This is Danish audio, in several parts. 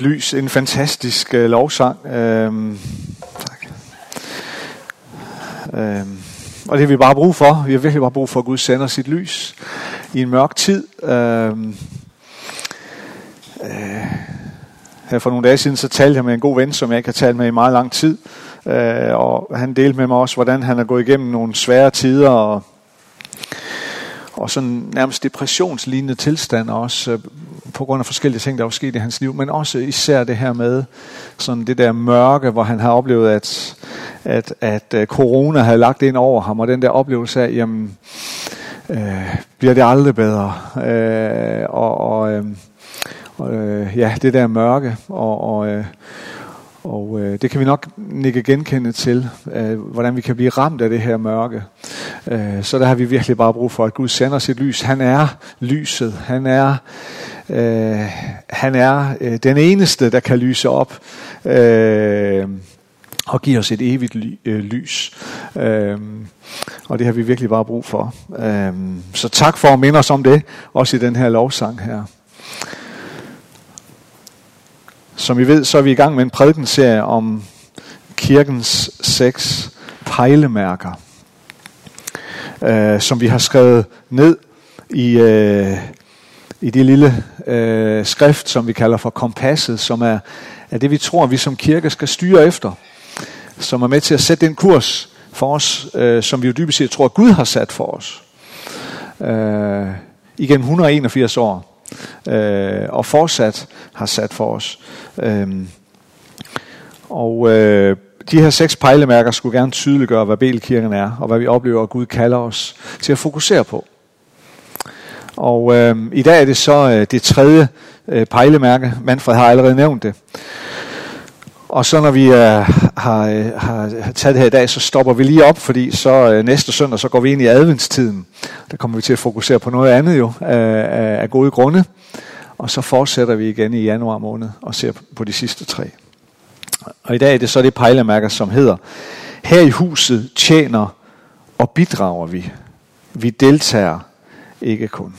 Lys, en fantastisk øh, lovsang. Øhm, tak. Øhm, og det har vi bare brug for. Vi har virkelig bare brug for, at Gud sender sit lys i en mørk tid. Øhm, øh, her for nogle dage siden, så talte jeg med en god ven, som jeg ikke har talt med i meget lang tid. Øh, og han delte med mig også, hvordan han er gået igennem nogle svære tider, og og sådan nærmest depressionslignende tilstand også, øh, på grund af forskellige ting, der var sket i hans liv, men også især det her med sådan det der mørke, hvor han har oplevet, at, at, at øh, corona havde lagt ind over ham, og den der oplevelse af, jamen, øh, bliver det aldrig bedre? Øh, og og øh, øh, ja, det der mørke, og, og øh, og øh, det kan vi nok nikke genkende til, øh, hvordan vi kan blive ramt af det her mørke. Øh, så der har vi virkelig bare brug for, at Gud sender sit lys. Han er lyset. Han er, øh, han er øh, den eneste, der kan lyse op. Øh, og give os et evigt ly, øh, lys. Øh, og det har vi virkelig bare brug for. Øh, så tak for at minde os om det, også i den her lovsang her. Som I ved, så er vi i gang med en prædikenserie om kirkens seks pejlemærker, øh, som vi har skrevet ned i, øh, i det lille øh, skrift, som vi kalder for kompasset, som er, er det, vi tror, vi som kirke skal styre efter, som er med til at sætte den kurs for os, øh, som vi jo dybest set tror, at Gud har sat for os. Øh, igennem 181 år øh, og fortsat har sat for os. Øh, og øh, de her seks pejlemærker skulle gerne tydeliggøre, hvad Belkirken er, og hvad vi oplever, at Gud kalder os til at fokusere på. Og øh, i dag er det så øh, det tredje øh, pejlemærke. Manfred har allerede nævnt det. Og så når vi øh, har, øh, har taget det her i dag, så stopper vi lige op, fordi så øh, næste søndag, så går vi ind i adventstiden. Der kommer vi til at fokusere på noget andet jo, af, af gode grunde. Og så fortsætter vi igen i januar måned og ser på de sidste tre. Og i dag er det så det pejlemærker, som hedder, her i huset tjener og bidrager vi. Vi deltager ikke kun.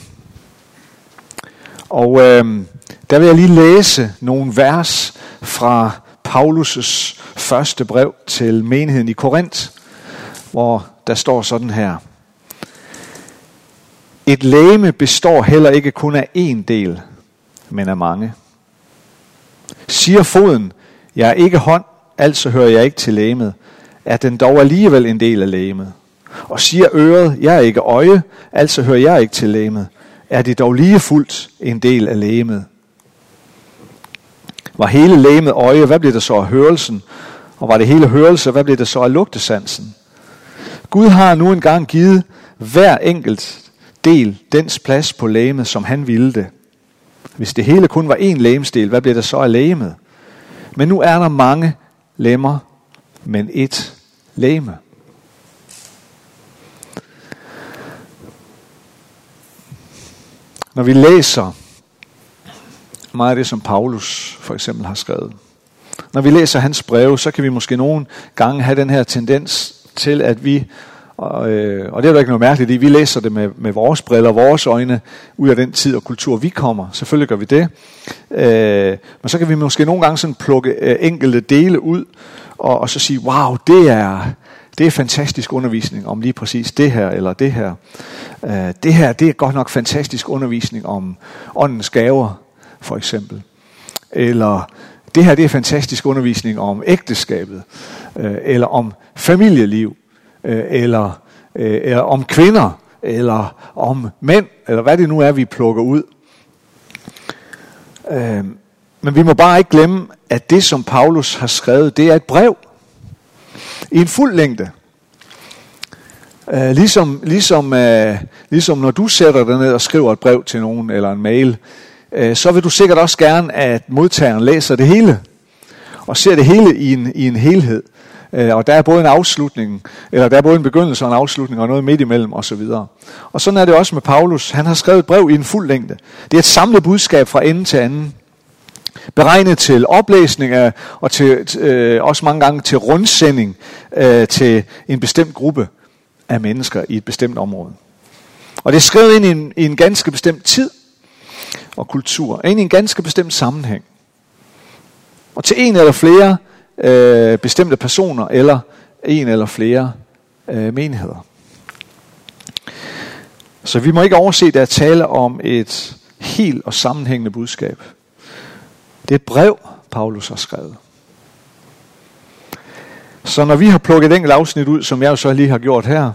Og øh, der vil jeg lige læse nogle vers fra Paulus' første brev til menigheden i Korinth, hvor der står sådan her. Et læme består heller ikke kun af én del, men af mange. Siger foden, jeg er ikke hånd, altså hører jeg ikke til lægemet, er den dog alligevel en del af lægemet. Og siger øret, jeg er ikke øje, altså hører jeg ikke til lægemet, er det dog lige fuldt en del af lægemet. Var hele lægemet øje, hvad blev det så af hørelsen? Og var det hele hørelse, hvad blev det så af lugtesansen? Gud har nu engang givet hver enkelt del dens plads på lægemet, som han ville det. Hvis det hele kun var én lægemsdel, hvad blev der så af lægemet? Men nu er der mange lemmer, men ét lægeme. Når vi læser meget af det, som Paulus for eksempel har skrevet. Når vi læser hans breve, så kan vi måske nogle gange have den her tendens til, at vi, og, øh, og det er jo ikke noget mærkeligt i, vi læser det med, med vores briller, vores øjne, ud af den tid og kultur, vi kommer. Selvfølgelig gør vi det. Øh, men så kan vi måske nogle gange sådan plukke øh, enkelte dele ud, og, og så sige, wow, det er, det er fantastisk undervisning om lige præcis det her eller det her. Øh, det her, det er godt nok fantastisk undervisning om åndens gaver for eksempel. Eller det her det er fantastisk undervisning om ægteskabet, øh, eller om familieliv, øh, eller, øh, eller om kvinder, eller om mænd, eller hvad det nu er, vi plukker ud. Øh, men vi må bare ikke glemme, at det, som Paulus har skrevet, det er et brev. I en fuld længde. Uh, ligesom, ligesom, uh, ligesom når du sætter dig ned og skriver et brev til nogen, eller en mail, Øh, så vil du sikkert også gerne, at modtageren læser det hele, og ser det hele i en, i en helhed. Øh, og der er både en afslutning, eller der er både en begyndelse og en afslutning, og noget midt imellem osv. Og sådan er det også med Paulus. Han har skrevet et brev i en fuld længde. Det er et samlet budskab fra ende til anden. Beregnet til oplæsning af, og til, øh, også mange gange til rundsending øh, til en bestemt gruppe af mennesker i et bestemt område. Og det er skrevet ind i en, i en ganske bestemt tid, og kultur, ind i en ganske bestemt sammenhæng. Og til en eller flere øh, bestemte personer, eller en eller flere øh, menigheder. Så vi må ikke overse, at der er tale om et helt og sammenhængende budskab. Det er et brev, Paulus har skrevet. Så når vi har plukket et enkelt afsnit ud, som jeg jo så lige har gjort her,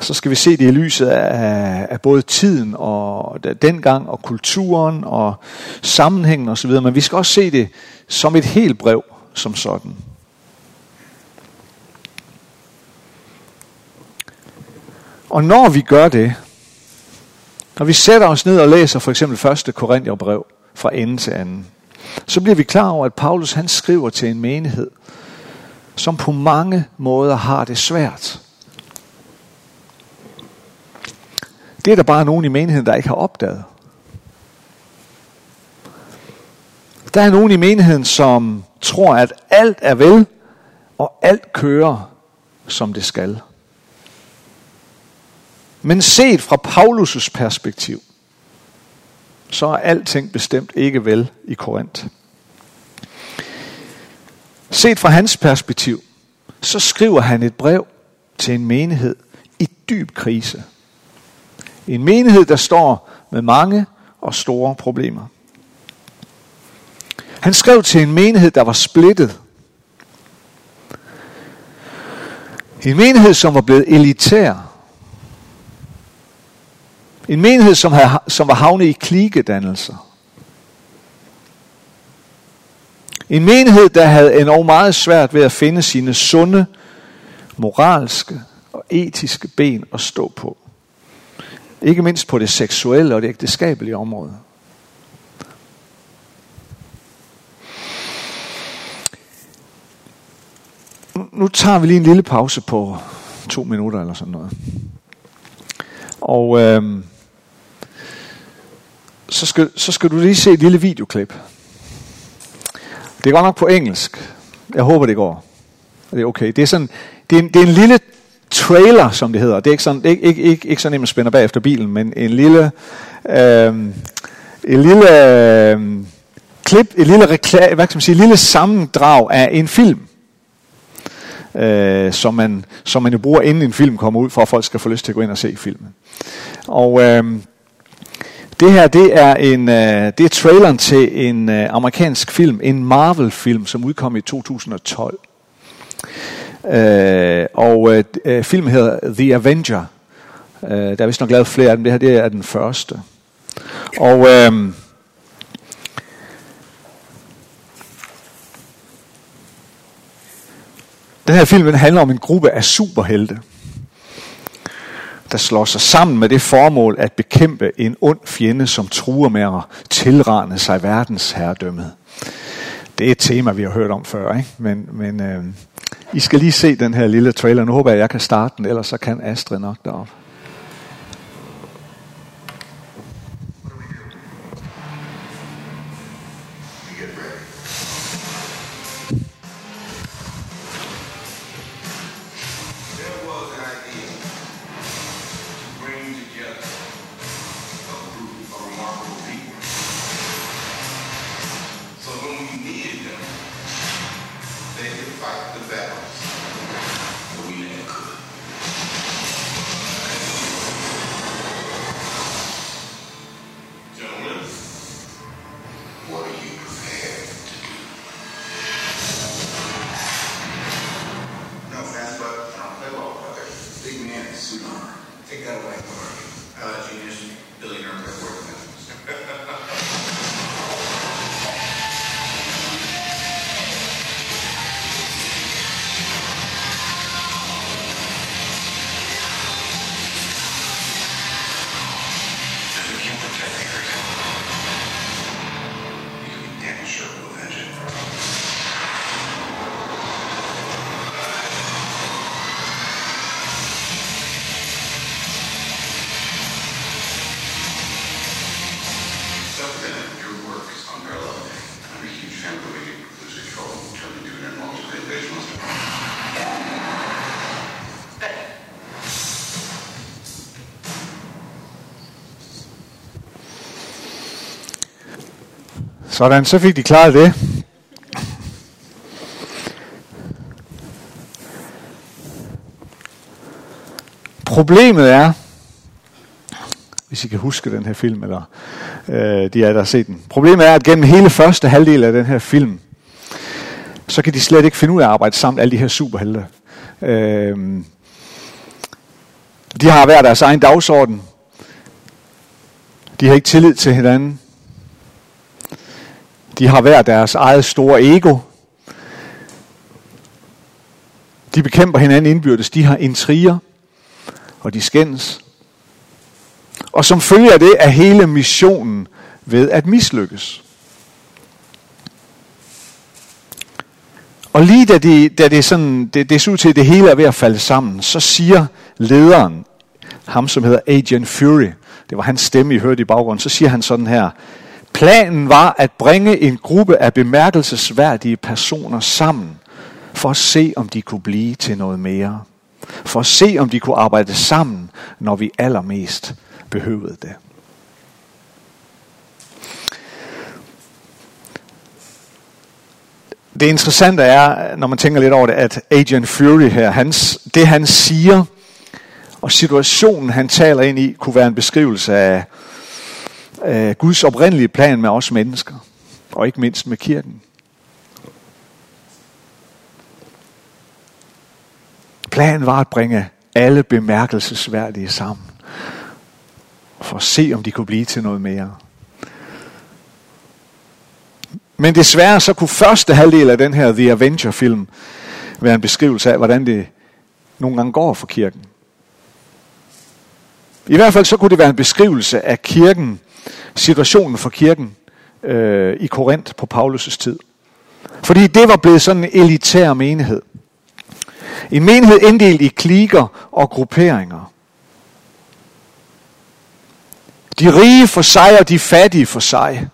så skal vi se det i lyset af, af både tiden og dengang og kulturen og sammenhængen osv. Men vi skal også se det som et helt brev som sådan. Og når vi gør det, når vi sætter os ned og læser for eksempel 1. Korintherbrev fra ende til anden, så bliver vi klar over, at Paulus han skriver til en menighed, som på mange måder har det svært. Det er der bare nogen i menigheden, der ikke har opdaget. Der er nogen i menigheden, som tror, at alt er vel, og alt kører, som det skal. Men set fra Paulus' perspektiv, så er alting bestemt ikke vel i Korinth. Set fra hans perspektiv, så skriver han et brev til en menighed i dyb krise. En menighed, der står med mange og store problemer. Han skrev til en menighed, der var splittet. En menighed, som var blevet elitær. En menighed, som, havde, som var havnet i kligedannelser. En menighed, der havde enormt meget svært ved at finde sine sunde, moralske og etiske ben at stå på. Ikke mindst på det seksuelle og det ægteskabelige område. Nu tager vi lige en lille pause på to minutter eller sådan noget. Og øh, så, skal, så skal du lige se et lille videoklip. Det er godt nok på engelsk. Jeg håber, det går. Det er okay. Det er, sådan, det er, en, det er en lille trailer, som det hedder. Det er ikke sådan, ikke, ikke, ikke, ikke sådan, at man spænder bag efter bilen, men en lille, øh, en lille øh, klip, en lille, rekla- hvad kan man sige, en lille sammendrag af en film, øh, som, man, som man jo bruger inden en film kommer ud, for at folk skal få lyst til at gå ind og se filmen. Og øh, det her, det er en, øh, det er traileren til en øh, amerikansk film, en Marvel-film, som udkom i 2012. Øh, og øh, øh, filmen hedder The Avenger. Øh, der er vist nok lavet flere af dem. Det her det er den første. Og øh, den her film den handler om en gruppe af superhelte, der slår sig sammen med det formål at bekæmpe en ond fjende, som truer med at tilrane sig verdens herredømme. Det er et tema, vi har hørt om før, ikke? men, men øh, i skal lige se den her lille trailer. Nu håber jeg, at jeg kan starte den, ellers så kan Astrid nok deroppe. Sådan, så fik de klaret det. Problemet er, hvis I kan huske den her film, eller øh, de er der har set den. Problemet er, at gennem hele første halvdel af den her film, så kan de slet ikke finde ud af at arbejde sammen, alle de her superhelte. Øh, de har hver deres egen dagsorden. De har ikke tillid til hinanden. De har hver deres eget store ego. De bekæmper hinanden indbyrdes. De har intriger, og de skændes. Og som følge af det er hele missionen ved at mislykkes. Og lige da det, da det, sådan, det, det ser ud til, at det hele er ved at falde sammen, så siger lederen, ham som hedder Agent Fury, det var hans stemme, I hørte i baggrunden, så siger han sådan her, planen var at bringe en gruppe af bemærkelsesværdige personer sammen, for at se, om de kunne blive til noget mere. For at se, om de kunne arbejde sammen, når vi allermest behøvede det. Det interessante er, når man tænker lidt over det, at Agent Fury her, hans, det han siger, og situationen han taler ind i, kunne være en beskrivelse af, øh, Guds oprindelige plan med os mennesker, og ikke mindst med kirken. Planen var at bringe alle bemærkelsesværdige sammen for at se, om de kunne blive til noget mere. Men desværre så kunne første halvdel af den her The Avenger-film være en beskrivelse af, hvordan det nogle gange går for kirken. I hvert fald så kunne det være en beskrivelse af kirken, situationen for kirken øh, i Korinth på Paulus' tid. Fordi det var blevet sådan en elitær menighed. En menighed inddelt i kliker og grupperinger. De rige for sig og de fattige for sig.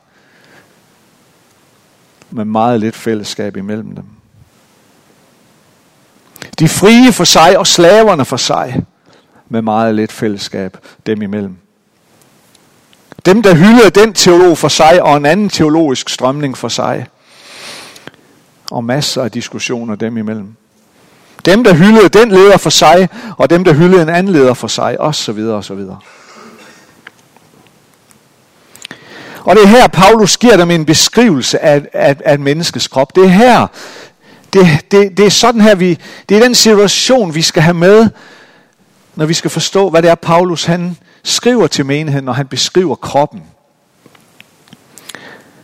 Med meget lidt fællesskab imellem dem. De frie for sig og slaverne for sig. Med meget lidt fællesskab dem imellem. Dem, der hyldede den teolog for sig og en anden teologisk strømning for sig. Og masser af diskussioner dem imellem. Dem, der hyldede den leder for sig, og dem, der hyldede en anden leder for sig, og så videre, og så videre. Og det er her, Paulus giver dem en beskrivelse af, af, af et menneskes krop. Det er her, det, det, det er sådan her, vi, det er den situation, vi skal have med, når vi skal forstå, hvad det er, Paulus han skriver til menigheden, når han beskriver kroppen.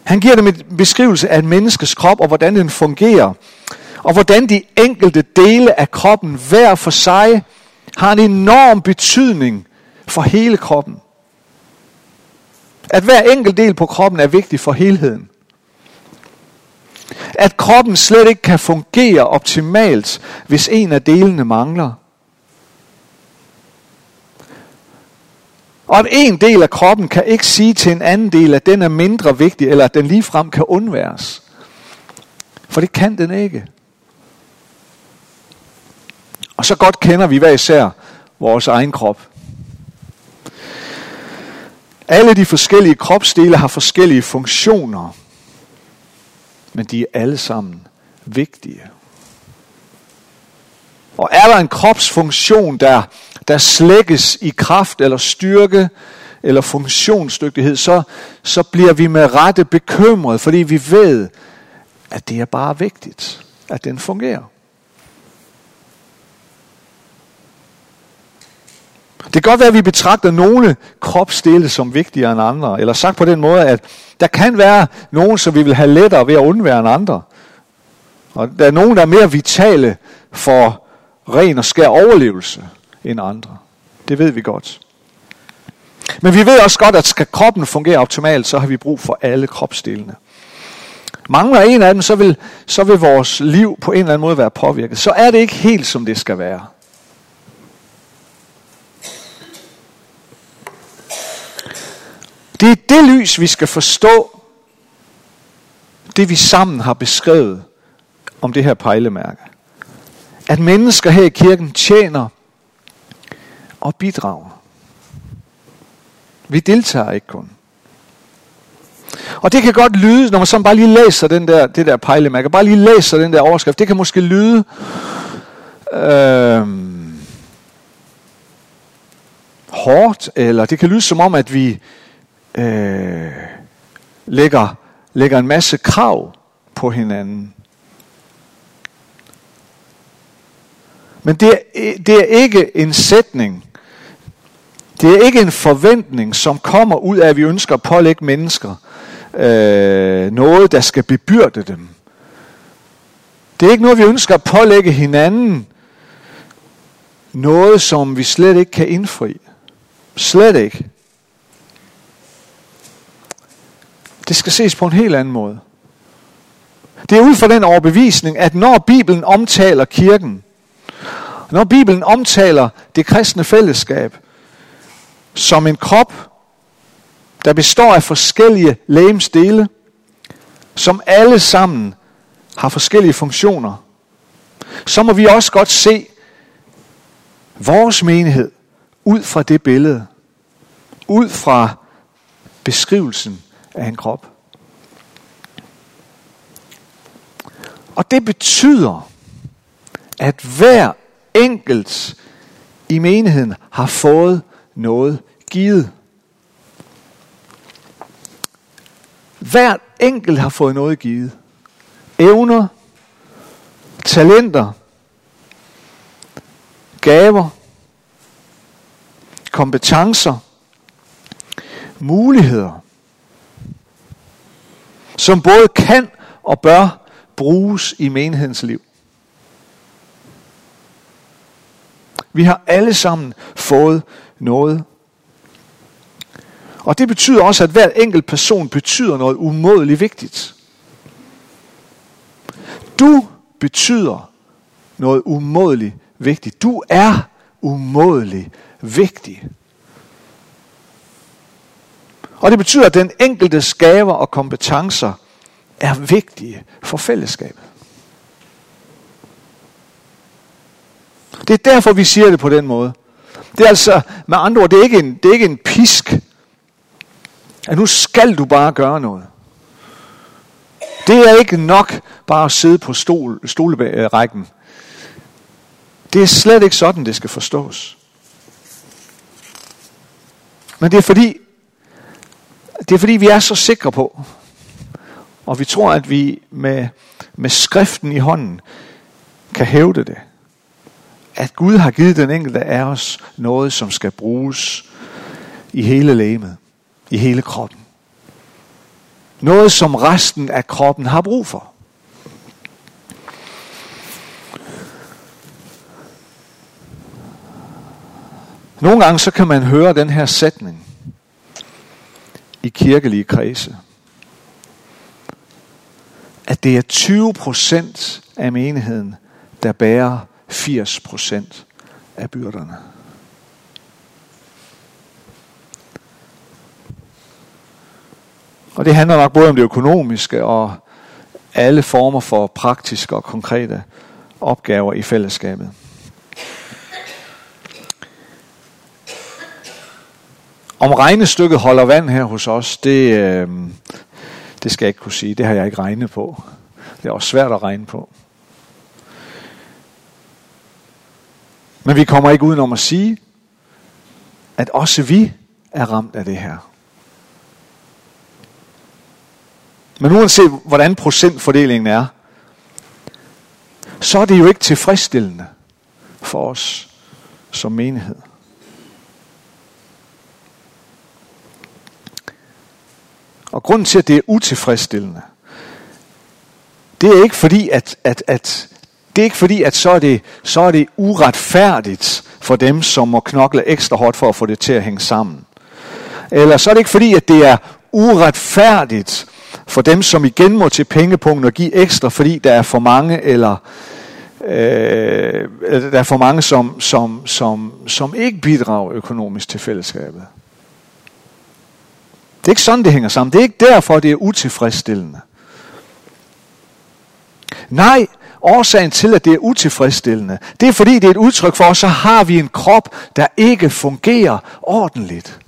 Han giver dem en beskrivelse af et menneskes krop, og hvordan den fungerer. Og hvordan de enkelte dele af kroppen hver for sig har en enorm betydning for hele kroppen. At hver enkelt del på kroppen er vigtig for helheden. At kroppen slet ikke kan fungere optimalt, hvis en af delene mangler. Og at en del af kroppen kan ikke sige til en anden del, at den er mindre vigtig, eller at den ligefrem kan undværes. For det kan den ikke. Og så godt kender vi hver især vores egen krop. Alle de forskellige kropsdele har forskellige funktioner, men de er alle sammen vigtige. Og er der en kropsfunktion, der, der slækkes i kraft eller styrke eller funktionsdygtighed, så, så bliver vi med rette bekymret, fordi vi ved, at det er bare vigtigt, at den fungerer. Det kan godt være, at vi betragter nogle kropsdele som vigtigere end andre. Eller sagt på den måde, at der kan være nogen, som vi vil have lettere ved at undvære end andre. Og der er nogen, der er mere vitale for ren og skær overlevelse end andre. Det ved vi godt. Men vi ved også godt, at skal kroppen fungere optimalt, så har vi brug for alle kropsdelene. Mangler en af dem, så vil, så vil vores liv på en eller anden måde være påvirket. Så er det ikke helt, som det skal være. Det er det lys, vi skal forstå det, vi sammen har beskrevet om det her pejlemærke. At mennesker her i kirken tjener og bidrager. Vi deltager ikke kun. Og det kan godt lyde, når man så bare lige læser den der, det der pejlemærke, bare lige læser den der overskrift, det kan måske lyde øh, hårdt, eller det kan lyde som om, at vi øh, lægger, lægger en masse krav på hinanden. Men det er, det er ikke en sætning, det er ikke en forventning, som kommer ud af, at vi ønsker at pålægge mennesker øh, noget, der skal bebyrde dem. Det er ikke noget, vi ønsker at pålægge hinanden. Noget, som vi slet ikke kan indfri. Slet ikke. Det skal ses på en helt anden måde. Det er ud fra den overbevisning, at når Bibelen omtaler kirken, når Bibelen omtaler det kristne fællesskab som en krop, der består af forskellige lægemsdele, som alle sammen har forskellige funktioner, så må vi også godt se vores menighed ud fra det billede, ud fra beskrivelsen af en krop. Og det betyder, at hver enkelt i menigheden har fået noget givet. Hver enkelt har fået noget givet. Evner, talenter, gaver, kompetencer, muligheder, som både kan og bør bruges i menighedens liv. Vi har alle sammen fået noget. Og det betyder også, at hver enkelt person betyder noget umådeligt vigtigt. Du betyder noget umådeligt vigtigt. Du er umådeligt vigtig. Og det betyder, at den enkelte gaver og kompetencer er vigtige for fællesskabet. Det er derfor, vi siger det på den måde. Det er altså, med andre ord, det er ikke en, det er ikke en pisk, at nu skal du bare gøre noget. Det er ikke nok bare at sidde på stol, stolerækken. Det er slet ikke sådan, det skal forstås. Men det er fordi, det er fordi vi er så sikre på, og vi tror, at vi med, med skriften i hånden kan hævde det. At Gud har givet den enkelte af os noget, som skal bruges i hele lægemet, i hele kroppen. Noget, som resten af kroppen har brug for. Nogle gange så kan man høre den her sætning i kirkelige kredse. At det er 20 procent af menigheden, der bærer 80 procent af byrderne. Og det handler nok både om det økonomiske og alle former for praktiske og konkrete opgaver i fællesskabet. Om regnestykket holder vand her hos os, det, øh, det skal jeg ikke kunne sige. Det har jeg ikke regnet på. Det er også svært at regne på. Men vi kommer ikke udenom at sige, at også vi er ramt af det her. Men uanset hvordan procentfordelingen er, så er det jo ikke tilfredsstillende for os som menighed. Og grunden til, at det er utilfredsstillende, det er ikke fordi, at, at, at, det er ikke fordi, at så er, det, så er det uretfærdigt for dem, som må knokle ekstra hårdt for at få det til at hænge sammen. Eller så er det ikke fordi, at det er uretfærdigt for dem, som igen må til pengepunkten og give ekstra, fordi der er for mange, eller øh, der er for mange, som, som, som, som ikke bidrager økonomisk til fællesskabet. Det er ikke sådan, det hænger sammen. Det er ikke derfor, det er utilfredsstillende. Nej, årsagen til, at det er utilfredsstillende, det er fordi, det er et udtryk for, at så har vi en krop, der ikke fungerer ordentligt.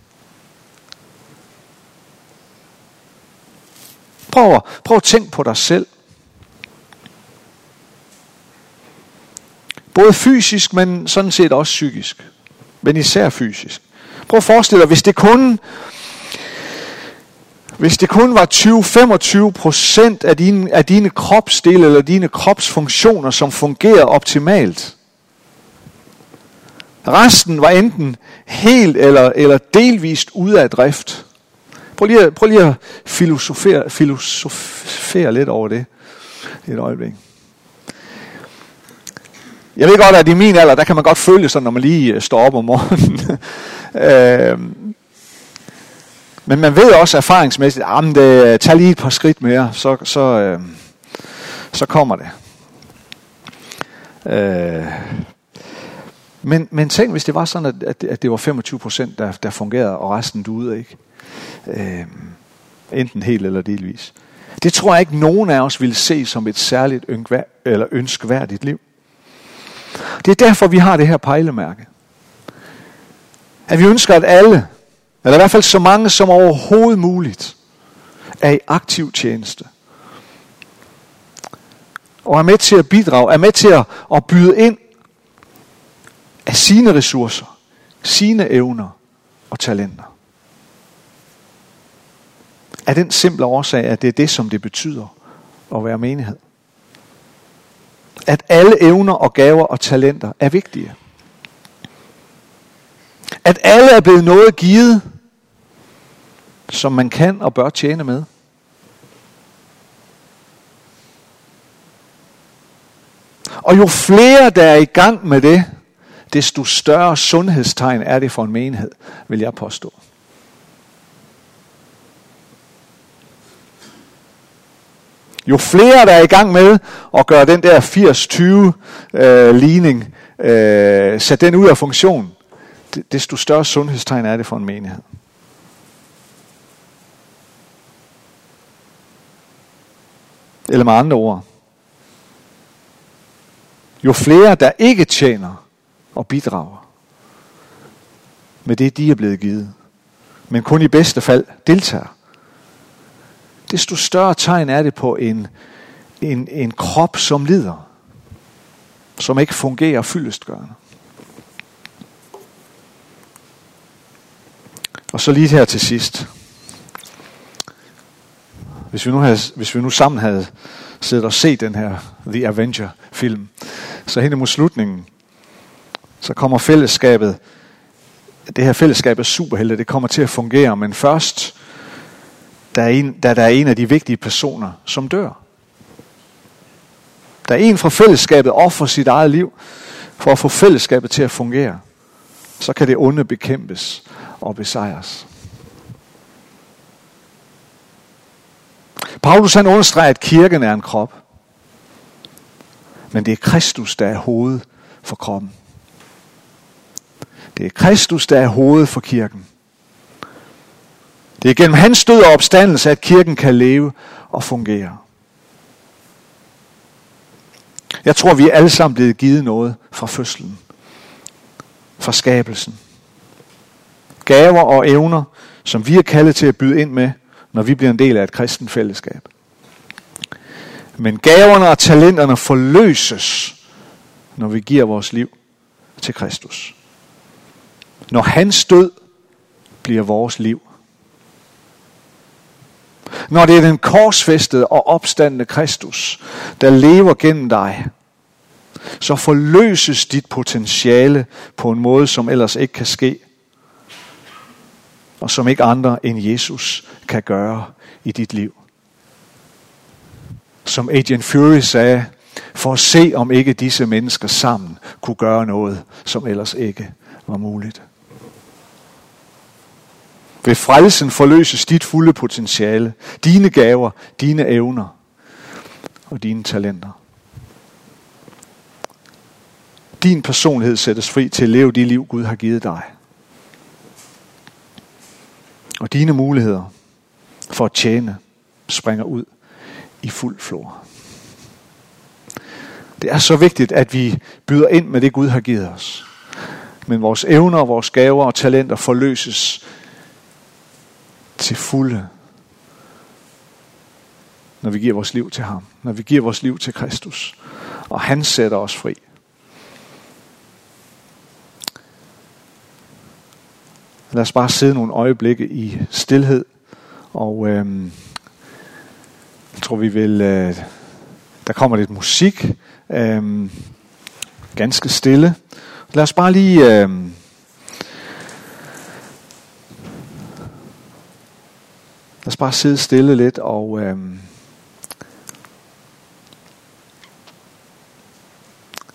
Prøv, prøv at tænke på dig selv. Både fysisk, men sådan set også psykisk. Men især fysisk. Prøv at forestille dig, hvis det kun, hvis det kun var 20-25 procent af dine, af dine kropsdele eller dine kropsfunktioner, som fungerer optimalt. Resten var enten helt eller, eller delvist ude af drift. Prøv lige, prøv lige at filosofere, filosofere lidt over det et øjeblik. Jeg ved godt, at i min alder, der kan man godt føle sådan, når man lige øh, står op om morgenen. øh, men man ved også erfaringsmæssigt, ah, at det, øh, tag lige et par skridt mere, så, så, øh, så kommer det. Øh, men, men tænk, hvis det var sådan, at, at, at det var 25 procent, der, der fungerede, og resten duede ikke. Øh, enten helt eller delvis. Det tror jeg ikke, nogen af os ville se som et særligt ønskvær, eller ønskværdigt liv. Det er derfor, vi har det her pejlemærke. At vi ønsker, at alle, eller i hvert fald så mange som overhovedet muligt, er i aktiv tjeneste. Og er med til at bidrage, er med til at, at byde ind af sine ressourcer, sine evner og talenter. Af den simple årsag, at det er det, som det betyder at være menighed at alle evner og gaver og talenter er vigtige. At alle er blevet noget givet, som man kan og bør tjene med. Og jo flere, der er i gang med det, desto større sundhedstegn er det for en menighed, vil jeg påstå. Jo flere, der er i gang med at gøre den der 80-20 øh, ligning, øh, sætte den ud af funktion, desto større sundhedstegn er det for en menighed. Eller med andre ord. Jo flere, der ikke tjener og bidrager med det, de er blevet givet, men kun i bedste fald deltager, desto større tegn er det på en, en, en krop, som lider, som ikke fungerer fyldestgørende. Og så lige her til sidst. Hvis vi nu, havde, hvis vi nu sammen havde siddet og set den her The Avenger-film, så hen mod slutningen, så kommer fællesskabet, det her fællesskab af superhelte, det kommer til at fungere, men først der er en, da der er en af de vigtige personer, som dør. Der er en fra fællesskabet offer sit eget liv for at få fællesskabet til at fungere. Så kan det onde bekæmpes og besejres. Paulus han understreger, at kirken er en krop. Men det er Kristus, der er hoved for kroppen. Det er Kristus, der er hoved for kirken. Det er gennem hans død og opstandelse, at kirken kan leve og fungere. Jeg tror, vi er alle sammen blevet givet noget fra fødslen. Fra skabelsen. Gaver og evner, som vi er kaldet til at byde ind med, når vi bliver en del af et kristen fællesskab. Men gaverne og talenterne forløses, når vi giver vores liv til Kristus. Når hans død bliver vores liv. Når det er den korsfæstede og opstandende Kristus, der lever gennem dig, så forløses dit potentiale på en måde, som ellers ikke kan ske, og som ikke andre end Jesus kan gøre i dit liv. Som Agent Fury sagde, for at se om ikke disse mennesker sammen kunne gøre noget, som ellers ikke var muligt. Ved frelsen forløses dit fulde potentiale, dine gaver, dine evner og dine talenter. Din personlighed sættes fri til at leve det liv, Gud har givet dig. Og dine muligheder for at tjene springer ud i fuld flor. Det er så vigtigt, at vi byder ind med det, Gud har givet os. Men vores evner, vores gaver og talenter forløses til fulde, når vi giver vores liv til ham, når vi giver vores liv til Kristus, og han sætter os fri. Lad os bare sidde nogle øjeblikke i stillhed. Og øhm, jeg tror, vi vil... Øh, der kommer lidt musik. Øhm, ganske stille. Lad os bare lige... Øh, lad os bare sidde stille lidt og... Øh,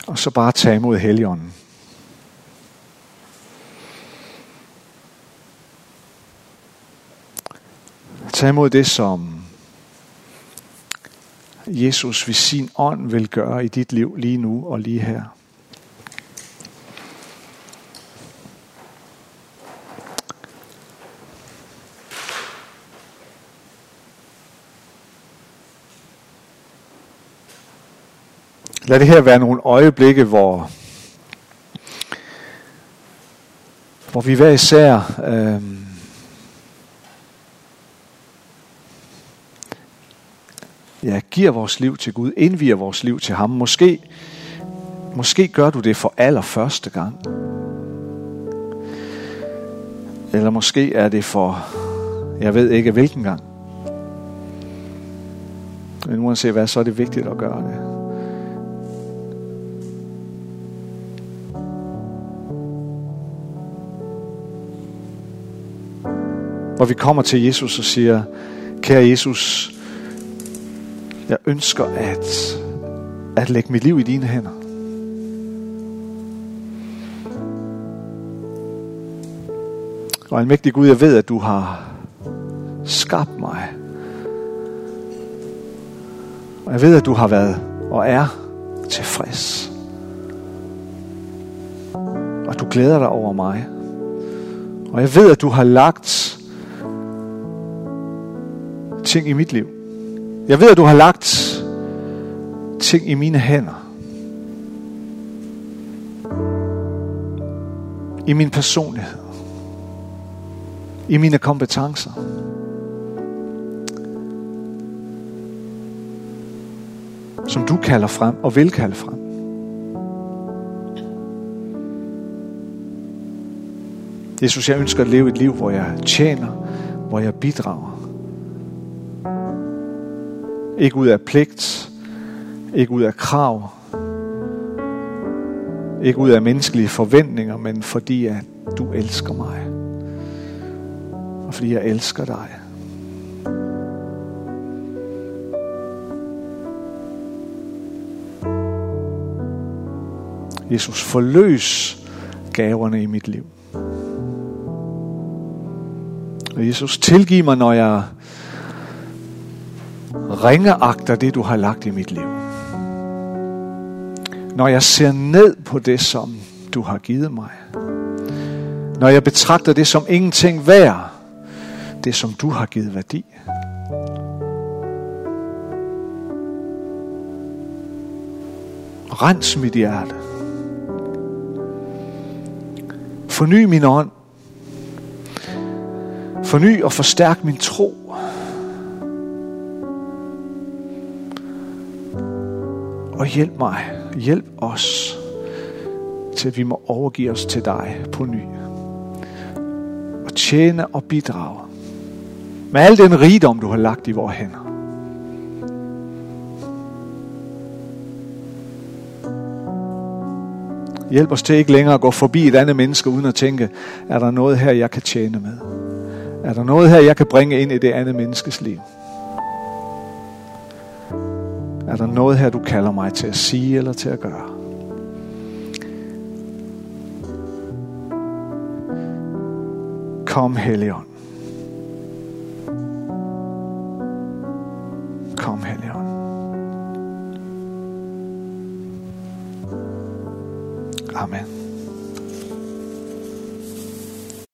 og så bare tage imod Helligånden. Tage imod det, som Jesus ved sin ånd vil gøre i dit liv lige nu og lige her. Lad det her være nogle øjeblikke, hvor, hvor vi hver især øh, ja, giver vores liv til Gud, indviger vores liv til ham. Måske, måske gør du det for allerførste gang. Eller måske er det for, jeg ved ikke hvilken gang. Men uanset hvad, så er det vigtigt at gøre det. Hvor vi kommer til Jesus og siger, kære Jesus, jeg ønsker at, at lægge mit liv i dine hænder. Og en mægtig Gud, jeg ved, at du har skabt mig. Og jeg ved, at du har været og er tilfreds. Og du glæder dig over mig. Og jeg ved, at du har lagt ting i mit liv. Jeg ved, at du har lagt ting i mine hænder. I min personlighed. I mine kompetencer. Som du kalder frem og vil kalde frem. Jesus, jeg ønsker at leve et liv, hvor jeg tjener, hvor jeg bidrager. Ikke ud af pligt, ikke ud af krav, ikke ud af menneskelige forventninger, men fordi at du elsker mig. Og fordi jeg elsker dig. Jesus, forløs gaverne i mit liv. Og Jesus, tilgiv mig, når jeg ringeagter det, du har lagt i mit liv. Når jeg ser ned på det, som du har givet mig. Når jeg betragter det som ingenting værd, det som du har givet værdi. Rens mit hjerte. Forny min ånd. Forny og forstærk min tro. Og hjælp mig, hjælp os til at vi må overgive os til dig på ny. Og tjene og bidrage med al den rigdom, du har lagt i vores hænder. Hjælp os til ikke længere at gå forbi et andet menneske uden at tænke, er der noget her, jeg kan tjene med? Er der noget her, jeg kan bringe ind i det andet menneskes liv? Er der noget her, du kalder mig til at sige eller til at gøre? Kom, Helligånd. Kom, Helligånd. Amen.